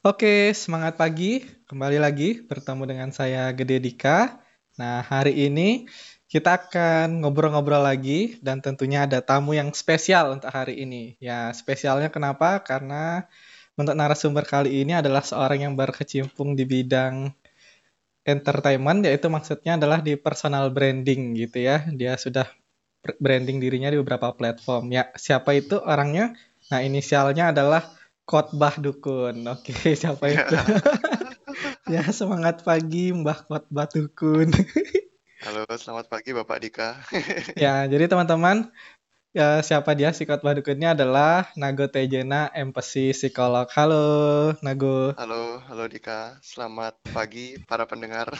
Oke, semangat pagi. Kembali lagi bertemu dengan saya Gede Dika. Nah, hari ini kita akan ngobrol-ngobrol lagi dan tentunya ada tamu yang spesial untuk hari ini. Ya, spesialnya kenapa? Karena untuk narasumber kali ini adalah seorang yang berkecimpung di bidang entertainment, yaitu maksudnya adalah di personal branding gitu ya. Dia sudah branding dirinya di beberapa platform. Ya, siapa itu orangnya? Nah, inisialnya adalah Khotbah Dukun. Oke, siapa itu? ya, semangat pagi Mbah Khotbah Dukun. Halo, selamat pagi Bapak Dika. ya, jadi teman-teman, ya siapa dia si Khotbah Dukunnya adalah Nago Tejena, empati psikolog. Halo, Nago. Halo, halo Dika. Selamat pagi para pendengar.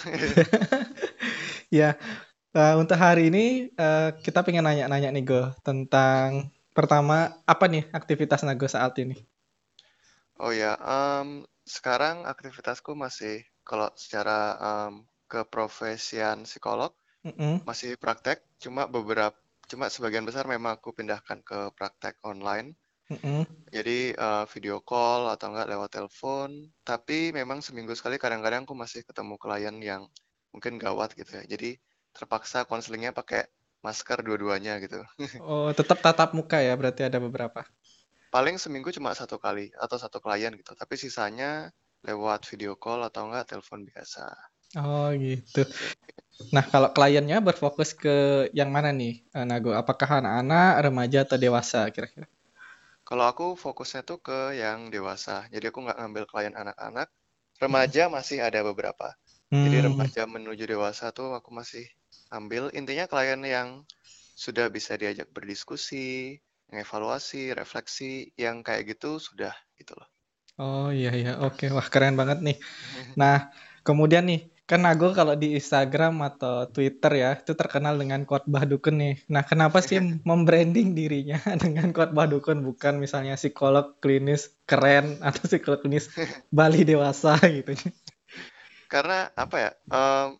ya, uh, untuk hari ini uh, kita pengen nanya-nanya nih Go tentang pertama apa nih aktivitas Nago saat ini? Oh ya, um, sekarang aktivitasku masih kalau secara um, keprofesian psikolog mm-hmm. masih praktek, cuma beberapa, cuma sebagian besar memang aku pindahkan ke praktek online. Mm-hmm. Jadi uh, video call atau enggak lewat telepon. Tapi memang seminggu sekali kadang-kadang aku masih ketemu klien yang mungkin gawat gitu ya. Jadi terpaksa konselingnya pakai masker dua-duanya gitu. Oh, tetap tatap muka ya? Berarti ada beberapa paling seminggu cuma satu kali atau satu klien gitu tapi sisanya lewat video call atau enggak telepon biasa. Oh gitu. Nah kalau kliennya berfokus ke yang mana nih eh, Nago? Apakah anak-anak remaja atau dewasa kira-kira? Kalau aku fokusnya tuh ke yang dewasa. Jadi aku nggak ngambil klien anak-anak. Remaja hmm. masih ada beberapa. Hmm. jadi remaja menuju dewasa tuh aku masih ambil. Intinya klien yang sudah bisa diajak berdiskusi evaluasi, refleksi yang kayak gitu sudah gitu loh. Oh iya iya, oke. Wah, keren banget nih. Nah, kemudian nih, kan Nago kalau di Instagram atau Twitter ya, itu terkenal dengan khotbah dukun nih. Nah, kenapa sih membranding dirinya dengan khotbah dukun bukan misalnya psikolog klinis keren atau psikolog klinis Bali dewasa gitu? Karena apa ya? Um,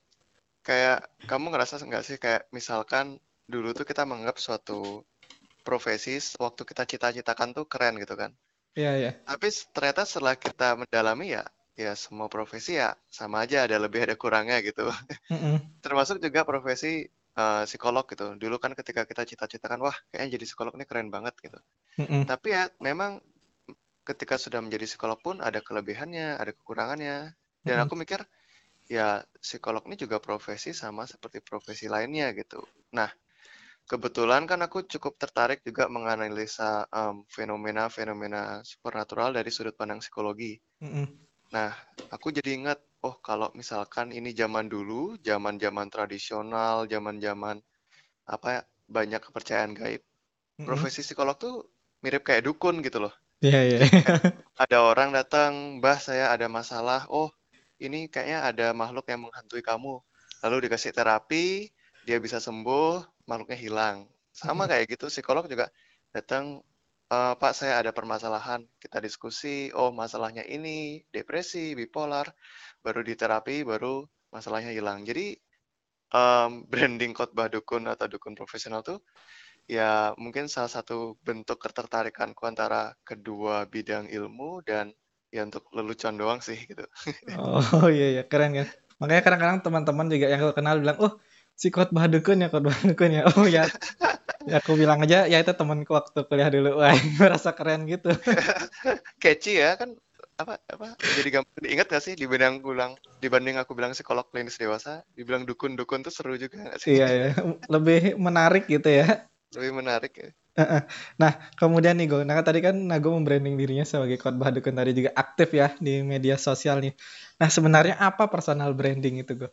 kayak kamu ngerasa nggak sih kayak misalkan dulu tuh kita menganggap suatu profesi waktu kita cita-citakan tuh keren gitu kan. Iya, iya. Tapi ternyata setelah kita mendalami ya, ya semua profesi ya sama aja ada lebih ada kurangnya gitu. Mm -mm. Termasuk juga profesi uh, psikolog gitu. Dulu kan ketika kita cita-citakan wah kayaknya jadi psikolog ini keren banget gitu. Mm -mm. Tapi ya memang ketika sudah menjadi psikolog pun ada kelebihannya, ada kekurangannya. Dan mm -mm. aku mikir ya psikolog ini juga profesi sama seperti profesi lainnya gitu. Nah, kebetulan kan aku cukup tertarik juga menganalisa fenomena fenomena-fenomena supernatural dari sudut pandang psikologi. Mm-hmm. Nah, aku jadi ingat, oh kalau misalkan ini zaman dulu, zaman-zaman tradisional, zaman-zaman apa ya, banyak kepercayaan gaib, mm-hmm. profesi psikolog tuh mirip kayak dukun gitu loh. Iya, yeah, iya. Yeah. ada orang datang, "Mbah, saya ada masalah." Oh, ini kayaknya ada makhluk yang menghantui kamu. Lalu dikasih terapi, dia bisa sembuh, makhluknya hilang. Sama kayak gitu psikolog juga datang e, Pak saya ada permasalahan, kita diskusi, oh masalahnya ini depresi, bipolar, baru diterapi, baru masalahnya hilang. Jadi um, branding khotbah dukun atau dukun profesional tuh ya mungkin salah satu bentuk ketertarikanku antara kedua bidang ilmu dan ya untuk lelucon doang sih gitu. Oh iya iya keren kan. Makanya kadang-kadang teman-teman juga yang kenal bilang, oh si khotbah dukun ya khotbah dukun ya. Oh ya. Ya aku bilang aja ya itu temanku waktu kuliah dulu. Wah merasa keren gitu. Catchy ya kan. Apa apa jadi gampang diingat gak sih dibanding aku bilang dibanding aku bilang psikolog klinis dewasa dibilang dukun dukun tuh seru juga gak sih? Iya ya lebih menarik gitu ya. Lebih menarik ya. Nah kemudian nih gue nah tadi kan Nago membranding dirinya sebagai khotbah dukun tadi juga aktif ya di media sosial nih. Nah sebenarnya apa personal branding itu gue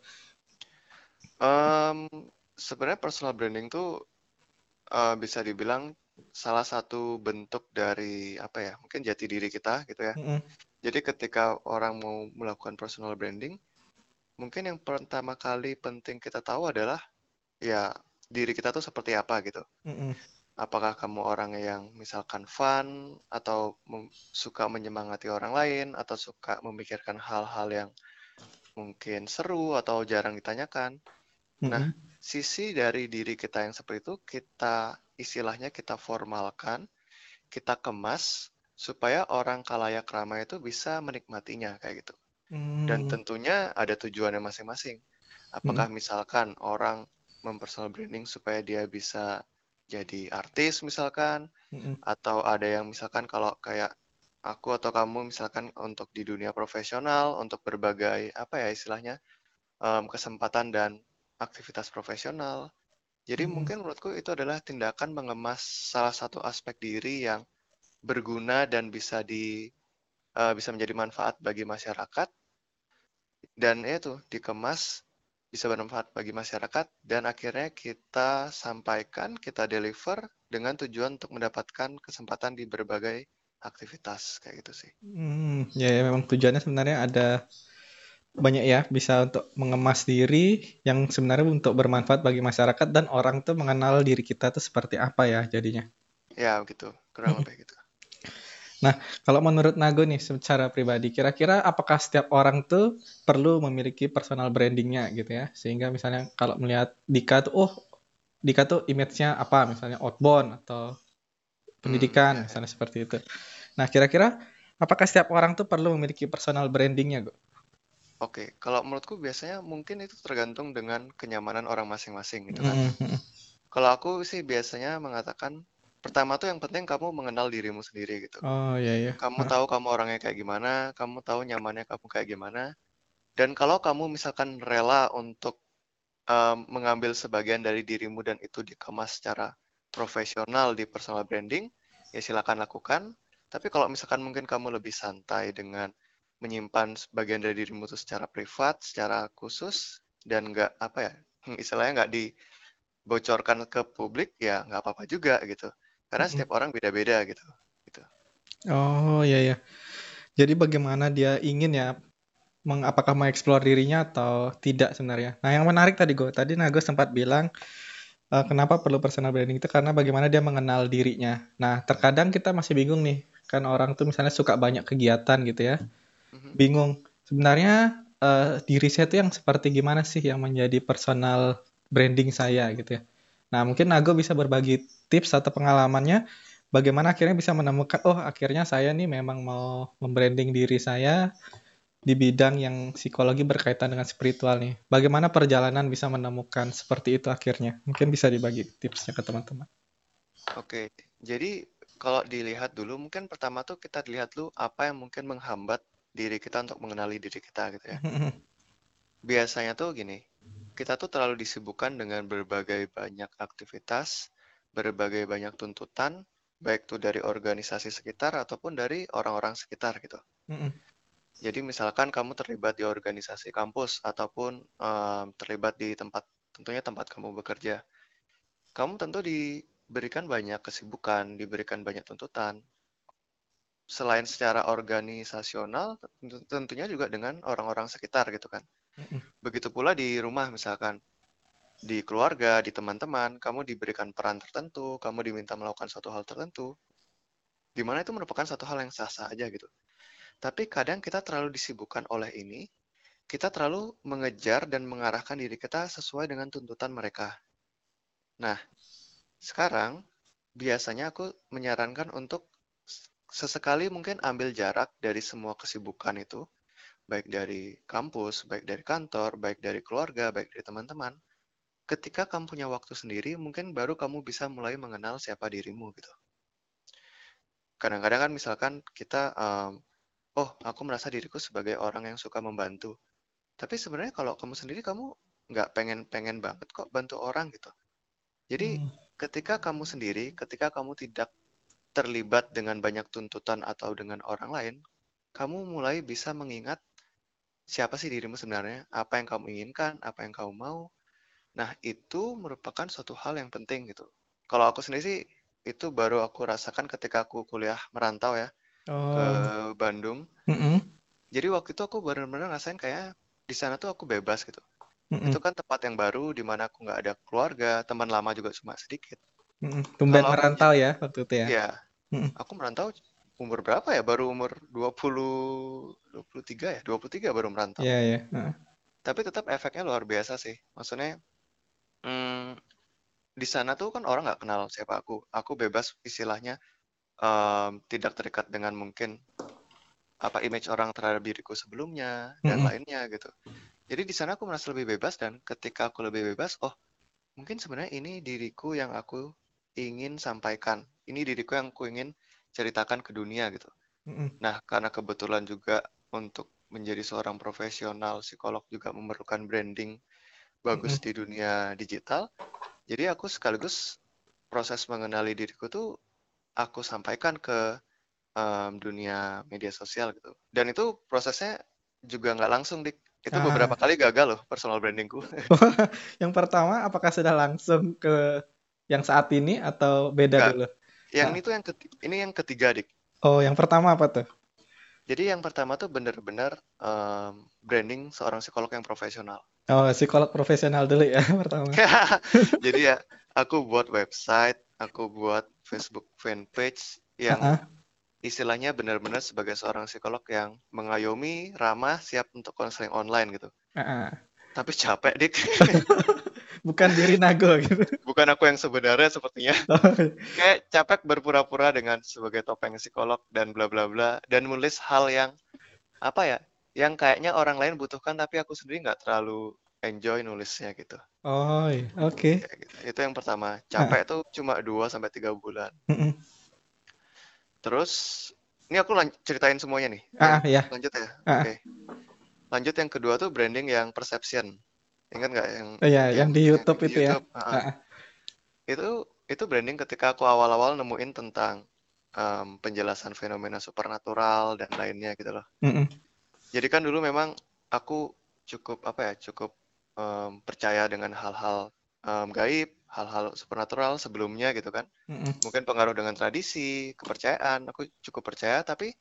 Um, sebenarnya personal branding tuh, uh, bisa dibilang salah satu bentuk dari, apa ya, mungkin jati diri kita gitu ya. Mm-hmm. Jadi ketika orang mau melakukan personal branding, mungkin yang pertama kali penting kita tahu adalah, ya diri kita tuh seperti apa gitu. Mm-hmm. Apakah kamu orang yang misalkan fun, atau suka menyemangati orang lain, atau suka memikirkan hal-hal yang mungkin seru atau jarang ditanyakan. Nah, sisi dari diri kita yang seperti itu kita istilahnya kita formalkan, kita kemas supaya orang kalayak ramai itu bisa menikmatinya kayak gitu. Dan Hmm. tentunya ada tujuannya masing-masing. Apakah misalkan orang mempersonal branding supaya dia bisa jadi artis misalkan, Mm-mm. atau ada yang misalkan kalau kayak aku atau kamu misalkan untuk di dunia profesional, untuk berbagai apa ya istilahnya em, kesempatan dan aktivitas profesional. Jadi Hmm. mungkin menurutku itu adalah tindakan mengemas salah satu aspek diri yang berguna dan bisa di eh, bisa menjadi manfaat bagi masyarakat dan itu dikemas bisa bermanfaat bagi masyarakat dan akhirnya kita sampaikan, kita deliver dengan tujuan untuk mendapatkan kesempatan di berbagai aktivitas kayak gitu sih. Hmm, ya, ya memang tujuannya sebenarnya ada banyak ya, bisa untuk mengemas diri yang sebenarnya untuk bermanfaat bagi masyarakat dan orang tuh mengenal diri kita tuh seperti apa ya jadinya. Ya gitu, kurang lebih gitu. Nah, kalau menurut Nago nih secara pribadi, kira-kira apakah setiap orang tuh perlu memiliki personal brandingnya gitu ya? Sehingga misalnya kalau melihat Dika tuh, oh Dika tuh image-nya apa? Misalnya outbound atau pendidikan, Hmm, ya, ya. misalnya seperti itu. Nah, kira-kira apakah setiap orang tuh perlu memiliki personal brandingnya, Go? Oke, kalau menurutku biasanya mungkin itu tergantung dengan kenyamanan orang masing-masing gitu kan. Mm, mm, Kalau aku sih biasanya mengatakan pertama tuh yang penting kamu mengenal dirimu sendiri gitu. Oh iya iya. Kamu tahu kamu orangnya kayak gimana, kamu tahu nyamannya kamu kayak gimana. Dan kalau kamu misalkan rela untuk um, mengambil sebagian dari dirimu dan itu dikemas secara profesional di personal branding, ya silakan lakukan. Tapi kalau misalkan mungkin kamu lebih santai dengan menyimpan sebagian dari dirimu itu secara privat, secara khusus, dan nggak apa ya, istilahnya nggak dibocorkan ke publik, ya nggak apa-apa juga gitu. Karena Mm. setiap orang beda-beda gitu. gitu. Oh iya iya. Jadi bagaimana dia ingin ya, meng, apakah mengeksplor dirinya atau tidak sebenarnya. Nah yang menarik tadi Go, tadi Nago sempat bilang eh, kenapa perlu personal branding itu karena bagaimana dia mengenal dirinya. Nah terkadang kita masih bingung nih, kan orang tuh misalnya suka banyak kegiatan gitu ya, Mhm. bingung sebenarnya eh, diri saya tuh yang seperti gimana sih yang menjadi personal branding saya gitu ya. Nah mungkin Nago bisa berbagi tips atau pengalamannya bagaimana akhirnya bisa menemukan oh akhirnya saya nih memang mau membranding diri saya di bidang yang psikologi berkaitan dengan spiritual nih. Bagaimana perjalanan bisa menemukan seperti itu akhirnya? Mungkin bisa dibagi tipsnya ke teman-teman. Oke, jadi kalau dilihat dulu, mungkin pertama tuh kita lihat dulu apa yang mungkin menghambat diri kita untuk mengenali diri kita gitu ya. Biasanya tuh gini, kita tuh terlalu disibukkan dengan berbagai banyak aktivitas, berbagai banyak tuntutan, baik tuh dari organisasi sekitar ataupun dari orang-orang sekitar gitu. Jadi misalkan kamu terlibat di organisasi kampus ataupun em, terlibat di tempat tentunya tempat kamu bekerja, kamu tentu diberikan banyak kesibukan, diberikan banyak tuntutan. Selain secara organisasional, tentu- tentunya juga dengan orang-orang sekitar gitu kan. Begitu pula di rumah misalkan, di keluarga, di teman-teman, kamu diberikan peran tertentu, kamu diminta melakukan suatu hal tertentu, di mana itu merupakan satu hal yang sah-sah aja gitu. Tapi kadang kita terlalu disibukkan oleh ini, kita terlalu mengejar dan mengarahkan diri kita sesuai dengan tuntutan mereka. Nah, sekarang biasanya aku menyarankan untuk sesekali mungkin ambil jarak dari semua kesibukan itu, baik dari kampus, baik dari kantor, baik dari keluarga, baik dari teman-teman. Ketika kamu punya waktu sendiri, mungkin baru kamu bisa mulai mengenal siapa dirimu gitu. Kadang-kadang kan misalkan kita, um, oh aku merasa diriku sebagai orang yang suka membantu. Tapi sebenarnya kalau kamu sendiri kamu nggak pengen-pengen banget kok bantu orang gitu. Jadi ketika kamu sendiri, ketika kamu tidak terlibat dengan banyak tuntutan atau dengan orang lain, kamu mulai bisa mengingat siapa sih dirimu sebenarnya, apa yang kamu inginkan, apa yang kamu mau. Nah, itu merupakan suatu hal yang penting gitu. Kalau aku sendiri sih, itu baru aku rasakan ketika aku kuliah merantau ya, ke Oh. Bandung. Mm-mm. Jadi waktu itu aku benar-benar ngerasain kayak di sana tuh aku bebas gitu. Mm-mm. Itu kan tempat yang baru, di mana aku nggak ada keluarga, teman lama juga cuma sedikit. Mm-mm. Tumben Kalau aku merantau ya waktu itu ya. Iya, Aku merantau umur berapa ya? Baru umur 20, 23 ya? 23 baru merantau. Iya iya. Heeh. Tapi tetap efeknya luar biasa sih. Maksudnya, hmm, di sana tuh kan orang nggak kenal siapa aku. Aku bebas istilahnya um, tidak terikat dengan mungkin apa image orang terhadap diriku sebelumnya dan mm -hmm. lainnya gitu. Jadi di sana aku merasa lebih bebas dan ketika aku lebih bebas, oh mungkin sebenarnya ini diriku yang aku ingin sampaikan. Ini diriku yang aku ingin ceritakan ke dunia gitu. Mm -hmm. Nah karena kebetulan juga untuk menjadi seorang profesional psikolog juga memerlukan branding bagus mm -hmm. di dunia digital. Jadi aku sekaligus proses mengenali diriku tuh aku sampaikan ke um, dunia media sosial gitu. Dan itu prosesnya juga nggak langsung dik. Itu ah. beberapa kali gagal loh personal brandingku. yang pertama apakah sudah langsung ke yang saat ini atau beda Nggak. dulu? Yang nah. itu yang ketiga, ini yang ketiga dik. Oh yang pertama apa tuh? Jadi yang pertama tuh benar-benar um, branding seorang psikolog yang profesional. Oh psikolog profesional dulu ya pertama. Jadi ya aku buat website, aku buat Facebook fanpage yang uh -uh istilahnya benar-benar sebagai seorang psikolog yang mengayomi, ramah, siap untuk konseling online gitu. Uh-uh. Tapi capek, Dik. Bukan diri Nago gitu. Bukan aku yang sebenarnya sepertinya. Oh, iya. Kayak capek berpura-pura dengan sebagai topeng psikolog dan bla bla bla dan nulis hal yang apa ya? Yang kayaknya orang lain butuhkan tapi aku sendiri nggak terlalu enjoy nulisnya gitu. Oh, iya. oke. Okay. Gitu. Itu yang pertama. Capek uh. tuh cuma 2 sampai tiga bulan. Terus ini aku ceritain semuanya nih. Ah, ya. Lanjut ya. Ah. Oke. Okay. Lanjut yang kedua tuh branding yang perception. Ingat nggak yang? Oh, iya, yang, yang di YouTube yang itu ya. YouTube. ya. Uh, ah. Itu itu branding ketika aku awal-awal nemuin tentang um, penjelasan fenomena supernatural dan lainnya gitu loh. Mm -mm. Jadi kan dulu memang aku cukup apa ya cukup um, percaya dengan hal-hal um, gaib hal-hal supernatural sebelumnya gitu kan. Mm-hmm. Mungkin pengaruh dengan tradisi, kepercayaan, aku cukup percaya tapi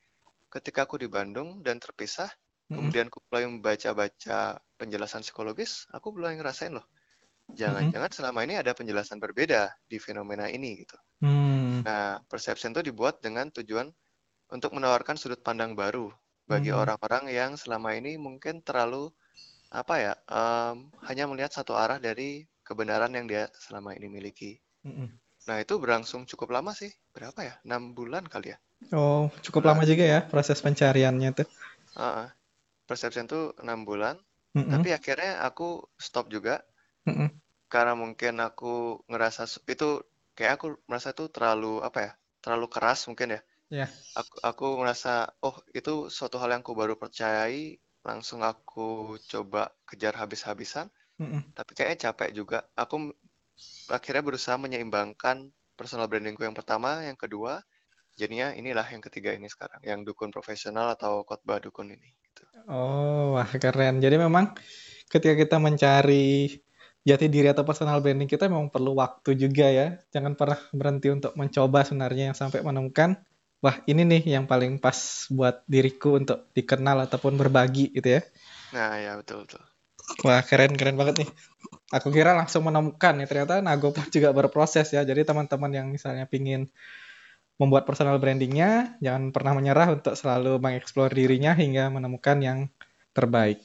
ketika aku di Bandung dan terpisah. Kemudian aku mulai membaca-baca penjelasan psikologis, aku mulai ngerasain loh. Jangan-jangan selama ini ada penjelasan berbeda di fenomena ini gitu. Mm. Nah, perception itu dibuat dengan tujuan untuk menawarkan sudut pandang baru bagi mm-hmm. orang-orang yang selama ini mungkin terlalu apa ya um, hanya melihat satu arah dari kebenaran yang dia selama ini miliki. Mm-hmm. Nah itu berlangsung cukup lama sih, berapa ya? Enam bulan kali ya? Oh cukup nah, lama juga ya proses pencariannya tuh. Uh, perception tuh enam bulan, mm-hmm. tapi akhirnya aku stop juga mm-hmm. karena mungkin aku ngerasa itu kayak aku merasa tuh terlalu apa ya? Terlalu keras mungkin ya. Yeah. Aku aku merasa oh itu suatu hal yang aku baru percayai, langsung aku coba kejar habis-habisan Mm-mm. Tapi kayaknya capek juga. Aku akhirnya berusaha menyeimbangkan personal brandingku yang pertama, yang kedua, jadinya inilah yang ketiga ini sekarang, yang dukun profesional atau khotbah dukun ini. Gitu. Oh, wah keren. Jadi memang ketika kita mencari jati diri atau personal branding kita memang perlu waktu juga ya. Jangan pernah berhenti untuk mencoba sebenarnya yang sampai menemukan wah ini nih yang paling pas buat diriku untuk dikenal ataupun berbagi gitu ya. Nah, ya betul betul. Wah keren keren banget nih. Aku kira langsung menemukan ya ternyata Nago pun juga berproses ya. Jadi teman-teman yang misalnya pingin membuat personal brandingnya, jangan pernah menyerah untuk selalu mengeksplor dirinya hingga menemukan yang terbaik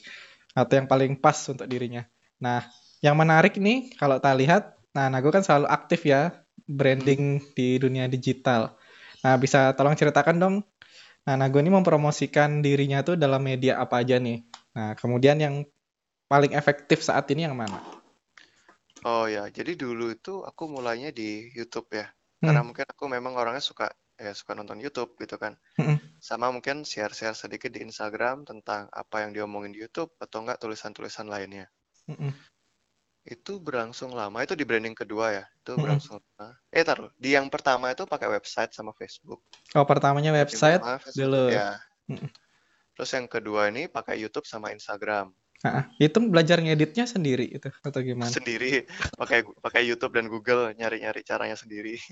atau yang paling pas untuk dirinya. Nah, yang menarik nih kalau kita lihat, nah Nago kan selalu aktif ya branding di dunia digital. Nah, bisa tolong ceritakan dong. Nah, Nago ini mempromosikan dirinya tuh dalam media apa aja nih? Nah, kemudian yang paling efektif saat ini yang mana? Oh ya, jadi dulu itu aku mulainya di YouTube ya. Hmm. Karena mungkin aku memang orangnya suka ya suka nonton YouTube gitu kan. Hmm. Sama mungkin share-share sedikit di Instagram tentang apa yang diomongin di YouTube atau enggak tulisan-tulisan lainnya. Hmm. Itu berlangsung lama. Itu di branding kedua ya. Itu hmm. berlangsung lama. Eh taruh, di yang pertama itu pakai website sama Facebook. Oh, pertamanya website dulu. Ya. Hmm. Terus yang kedua ini pakai YouTube sama Instagram. Nah, itu belajar ngeditnya sendiri itu atau gimana? Sendiri, pakai pakai YouTube dan Google nyari-nyari caranya sendiri.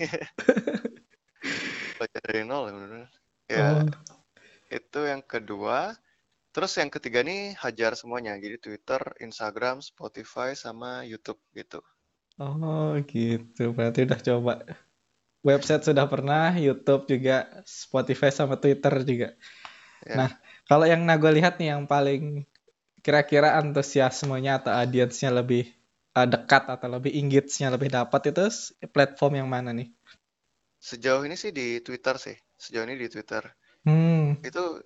belajar dari nol benar. Ya. Oh. Itu yang kedua. Terus yang ketiga nih hajar semuanya. Jadi Twitter, Instagram, Spotify sama YouTube gitu. Oh, gitu. Berarti udah coba. Website sudah pernah, YouTube juga, Spotify sama Twitter juga. Ya. Nah, kalau yang Nago lihat nih yang paling kira-kira antusiasmenya atau audiensnya lebih uh, dekat atau lebih engage-nya lebih dapat itu platform yang mana nih? Sejauh ini sih di Twitter sih. Sejauh ini di Twitter. Hmm. Itu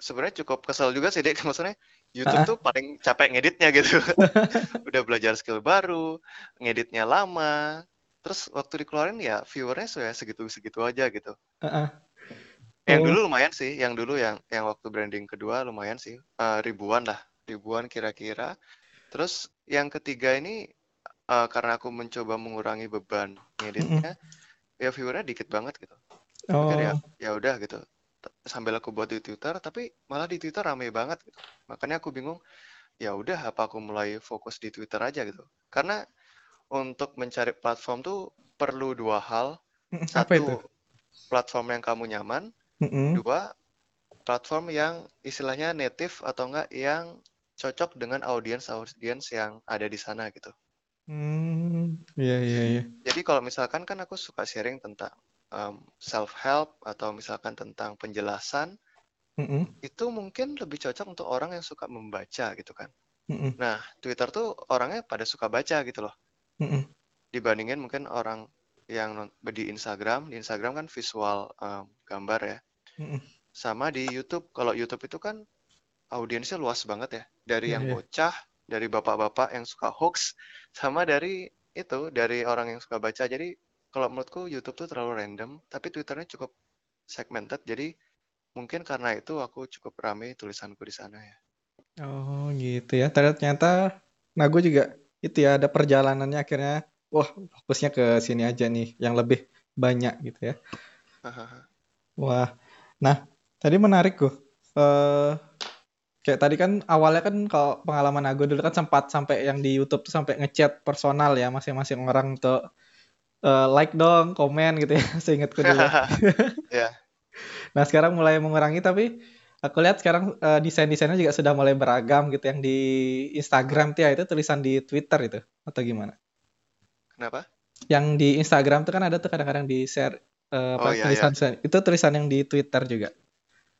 sebenarnya cukup kesel juga sih dek. Maksudnya YouTube uh. tuh paling capek ngeditnya gitu. Udah belajar skill baru, ngeditnya lama. Terus waktu dikeluarin ya viewernya sudah segitu-segitu aja gitu. Uh -uh. Yang oh. dulu lumayan sih, yang dulu yang yang waktu branding kedua lumayan sih, uh, ribuan lah, ribuan kira-kira. Terus yang ketiga ini uh, karena aku mencoba mengurangi beban ngeditnya, mm -hmm. ya viewernya dikit banget gitu. Oh. ya ya udah gitu. Sambil aku buat di Twitter, tapi malah di Twitter rame banget gitu. Makanya aku bingung, ya udah apa aku mulai fokus di Twitter aja gitu. Karena untuk mencari platform tuh perlu dua hal. Satu, itu? platform yang kamu nyaman. Mm -hmm. Dua, platform yang istilahnya native atau enggak yang cocok dengan audiens audiens yang ada di sana gitu. Hmm, iya iya iya. Jadi kalau misalkan kan aku suka sharing tentang um, self help atau misalkan tentang penjelasan, mm -hmm. itu mungkin lebih cocok untuk orang yang suka membaca gitu kan. Mm -hmm. Nah Twitter tuh orangnya pada suka baca gitu loh. Mm -hmm. Dibandingin mungkin orang yang di Instagram, di Instagram kan visual um, gambar ya. Mm -hmm. Sama di YouTube, kalau YouTube itu kan audiensnya luas banget ya, dari yang yeah. bocah dari bapak-bapak yang suka hoax sama dari itu dari orang yang suka baca. Jadi kalau menurutku YouTube tuh terlalu random tapi Twitternya cukup segmented. Jadi mungkin karena itu aku cukup rame tulisanku di sana ya. Oh gitu ya. Ternyata nah gue juga itu ya ada perjalanannya akhirnya. Wah fokusnya ke sini aja nih yang lebih banyak gitu ya. Wah. Nah tadi menarik gue uh, kayak tadi kan awalnya kan kalau pengalaman aku dulu kan sempat sampai yang di YouTube tuh sampai ngechat personal ya masing-masing orang tuh uh, like dong, komen gitu ya, seingatku dulu. yeah. Nah sekarang mulai mengurangi tapi aku lihat sekarang uh, desain-desainnya juga sudah mulai beragam gitu yang di Instagram tuh ya itu tulisan di Twitter itu atau gimana? Kenapa? Yang di Instagram tuh kan ada tuh kadang-kadang di share uh, oh, iya, tulisan iya. itu tulisan yang di Twitter juga.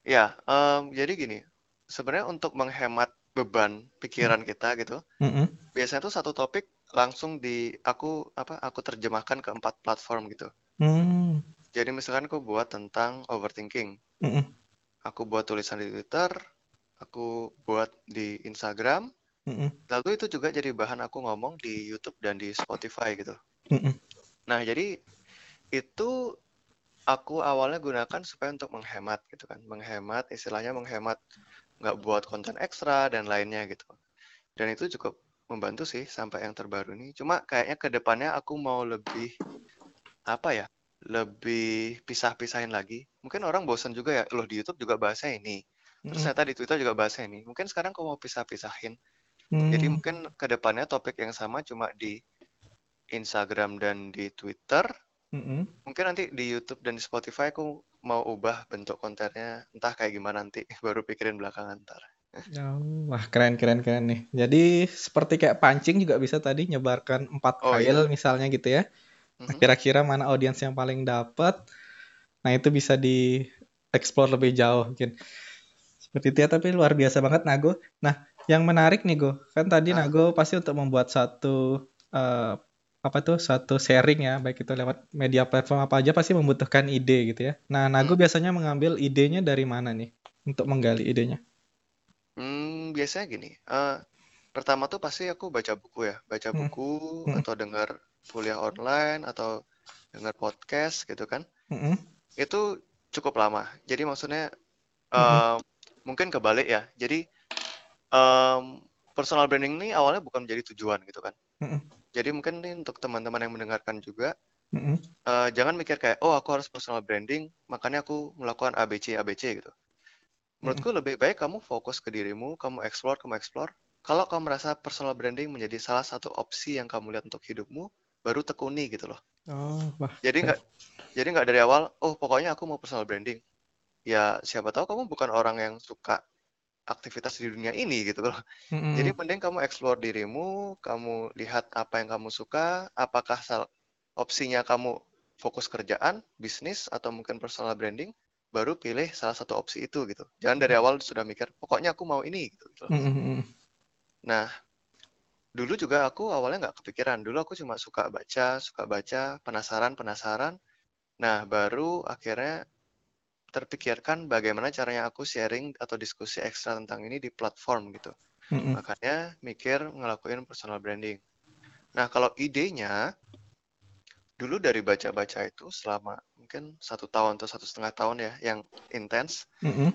Ya, um, jadi gini, sebenarnya untuk menghemat beban pikiran hmm. kita gitu, mm-hmm. biasanya tuh satu topik langsung di aku apa aku terjemahkan ke empat platform gitu. Mm. Jadi misalkan aku buat tentang overthinking, mm-hmm. aku buat tulisan di Twitter, aku buat di Instagram, mm-hmm. lalu itu juga jadi bahan aku ngomong di YouTube dan di Spotify gitu. Mm-hmm. Nah jadi itu aku awalnya gunakan supaya untuk menghemat gitu kan, menghemat istilahnya menghemat nggak buat konten ekstra dan lainnya gitu. Dan itu cukup membantu sih sampai yang terbaru ini. Cuma kayaknya ke depannya aku mau lebih apa ya? Lebih pisah-pisahin lagi. Mungkin orang bosan juga ya, loh di YouTube juga bahasa ini. Terus ternyata di Twitter juga bahasa ini. Mungkin sekarang aku mau pisah-pisahin. Hmm. Jadi mungkin ke depannya topik yang sama cuma di Instagram dan di Twitter. -hmm. Mungkin nanti di YouTube dan di Spotify aku mau ubah bentuk kontennya entah kayak gimana nanti baru pikirin belakangan ntar. Oh, wah keren keren keren nih. Jadi seperti kayak pancing juga bisa tadi nyebarkan empat oh, file iya. misalnya gitu ya. Mm-hmm. Kira-kira mana audiens yang paling dapat. Nah itu bisa di explore lebih jauh mungkin. Seperti itu ya tapi luar biasa banget Nago. Nah yang menarik nih Go, kan tadi ah. Nago pasti untuk membuat satu uh, apa tuh satu sharing ya baik itu lewat media platform apa aja pasti membutuhkan ide gitu ya. Nah, Nago hmm. biasanya mengambil idenya dari mana nih untuk menggali idenya? Hmm, biasanya gini. Uh, pertama tuh pasti aku baca buku ya, baca hmm. buku hmm. atau dengar kuliah online atau dengar podcast gitu kan. Hmm. Itu cukup lama. Jadi maksudnya uh, hmm. mungkin kebalik ya. Jadi um, personal branding ini awalnya bukan menjadi tujuan gitu kan. Hmm jadi mungkin nih untuk teman-teman yang mendengarkan juga, mm-hmm. uh, jangan mikir kayak, oh aku harus personal branding, makanya aku melakukan ABC ABC gitu. Menurutku mm-hmm. lebih baik kamu fokus ke dirimu, kamu explore, kamu explore. Kalau kamu merasa personal branding menjadi salah satu opsi yang kamu lihat untuk hidupmu, baru tekuni gitu loh. Oh, wah. Jadi nggak, jadi nggak dari awal, oh pokoknya aku mau personal branding. Ya siapa tahu kamu bukan orang yang suka aktivitas di dunia ini gitu loh. Mm-hmm. Jadi penting kamu explore dirimu, kamu lihat apa yang kamu suka, apakah opsinya kamu fokus kerjaan, bisnis atau mungkin personal branding, baru pilih salah satu opsi itu gitu. Jangan dari awal sudah mikir pokoknya aku mau ini gitu. gitu. Mm-hmm. Nah, dulu juga aku awalnya nggak kepikiran. Dulu aku cuma suka baca, suka baca, penasaran, penasaran. Nah, baru akhirnya terpikirkan bagaimana caranya aku sharing atau diskusi ekstra tentang ini di platform gitu. Mm-hmm. Makanya mikir ngelakuin personal branding. Nah, kalau idenya dulu dari baca-baca itu selama mungkin satu tahun atau satu setengah tahun ya yang intens. Mm-hmm.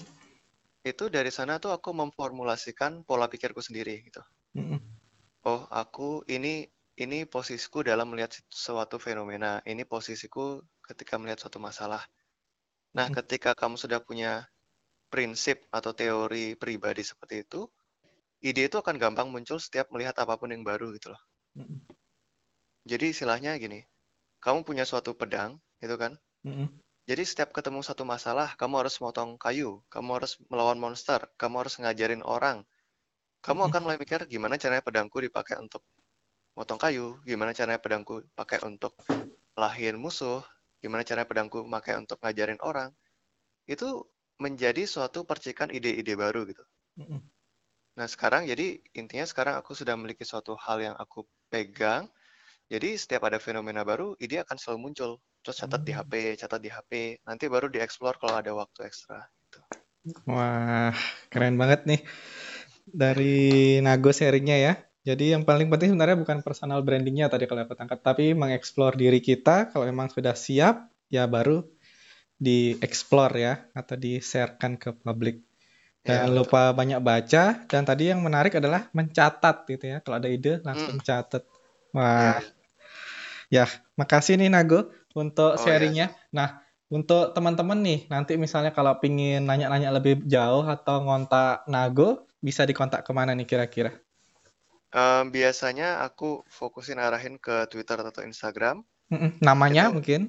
Itu dari sana tuh aku memformulasikan pola pikirku sendiri gitu. Mm-hmm. Oh, aku ini ini posisiku dalam melihat suatu fenomena. Ini posisiku ketika melihat suatu masalah Nah, hmm. ketika kamu sudah punya prinsip atau teori pribadi seperti itu, ide itu akan gampang muncul setiap melihat apa pun yang baru gitu loh. Hmm. Jadi istilahnya gini, kamu punya suatu pedang, gitu kan? Hmm. Jadi setiap ketemu satu masalah, kamu harus motong kayu, kamu harus melawan monster, kamu harus ngajarin orang. Kamu akan mulai mikir gimana caranya pedangku dipakai untuk motong kayu, gimana caranya pedangku pakai untuk lahin musuh, gimana cara pedangku pakai untuk ngajarin orang itu menjadi suatu percikan ide-ide baru gitu. Nah sekarang jadi intinya sekarang aku sudah memiliki suatu hal yang aku pegang. Jadi setiap ada fenomena baru, ide akan selalu muncul. Terus catat di HP, mm. catat di HP. Nanti baru dieksplor kalau ada waktu ekstra. Gitu. Wah, keren banget nih dari Nago sharingnya ya. Jadi yang paling penting sebenarnya bukan personal brandingnya tadi kalau aku tangkap, tapi mengeksplor diri kita. Kalau memang sudah siap, ya baru dieksplor ya atau di-sharekan ke publik. Jangan ya, lupa banyak baca dan tadi yang menarik adalah mencatat gitu ya. Kalau ada ide langsung hmm. catat. Wah. Ya. ya, makasih nih Nago untuk oh, ya. sharingnya. Ya. Nah, untuk teman-teman nih, nanti misalnya kalau pingin nanya-nanya lebih jauh atau ngontak Nago, bisa dikontak ke mana nih kira-kira? Um, biasanya aku fokusin arahin ke Twitter atau Instagram. Namanya Itu, mungkin?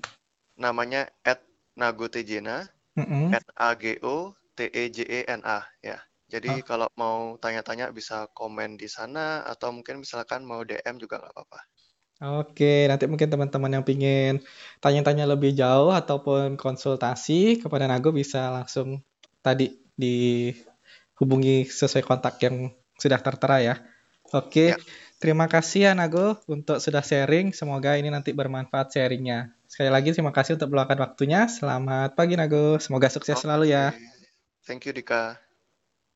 Namanya nagotejena, at a g o t e j e n a ya. Jadi oh. kalau mau tanya-tanya bisa komen di sana atau mungkin misalkan mau DM juga nggak apa-apa. Oke, nanti mungkin teman-teman yang pingin tanya-tanya lebih jauh ataupun konsultasi kepada Nago bisa langsung tadi dihubungi sesuai kontak yang sudah tertera ya. Oke, ya. terima kasih ya Nago untuk sudah sharing. Semoga ini nanti bermanfaat sharingnya. Sekali lagi terima kasih untuk meluangkan waktunya. Selamat pagi Nago. Semoga sukses okay. selalu ya. Thank you Dika.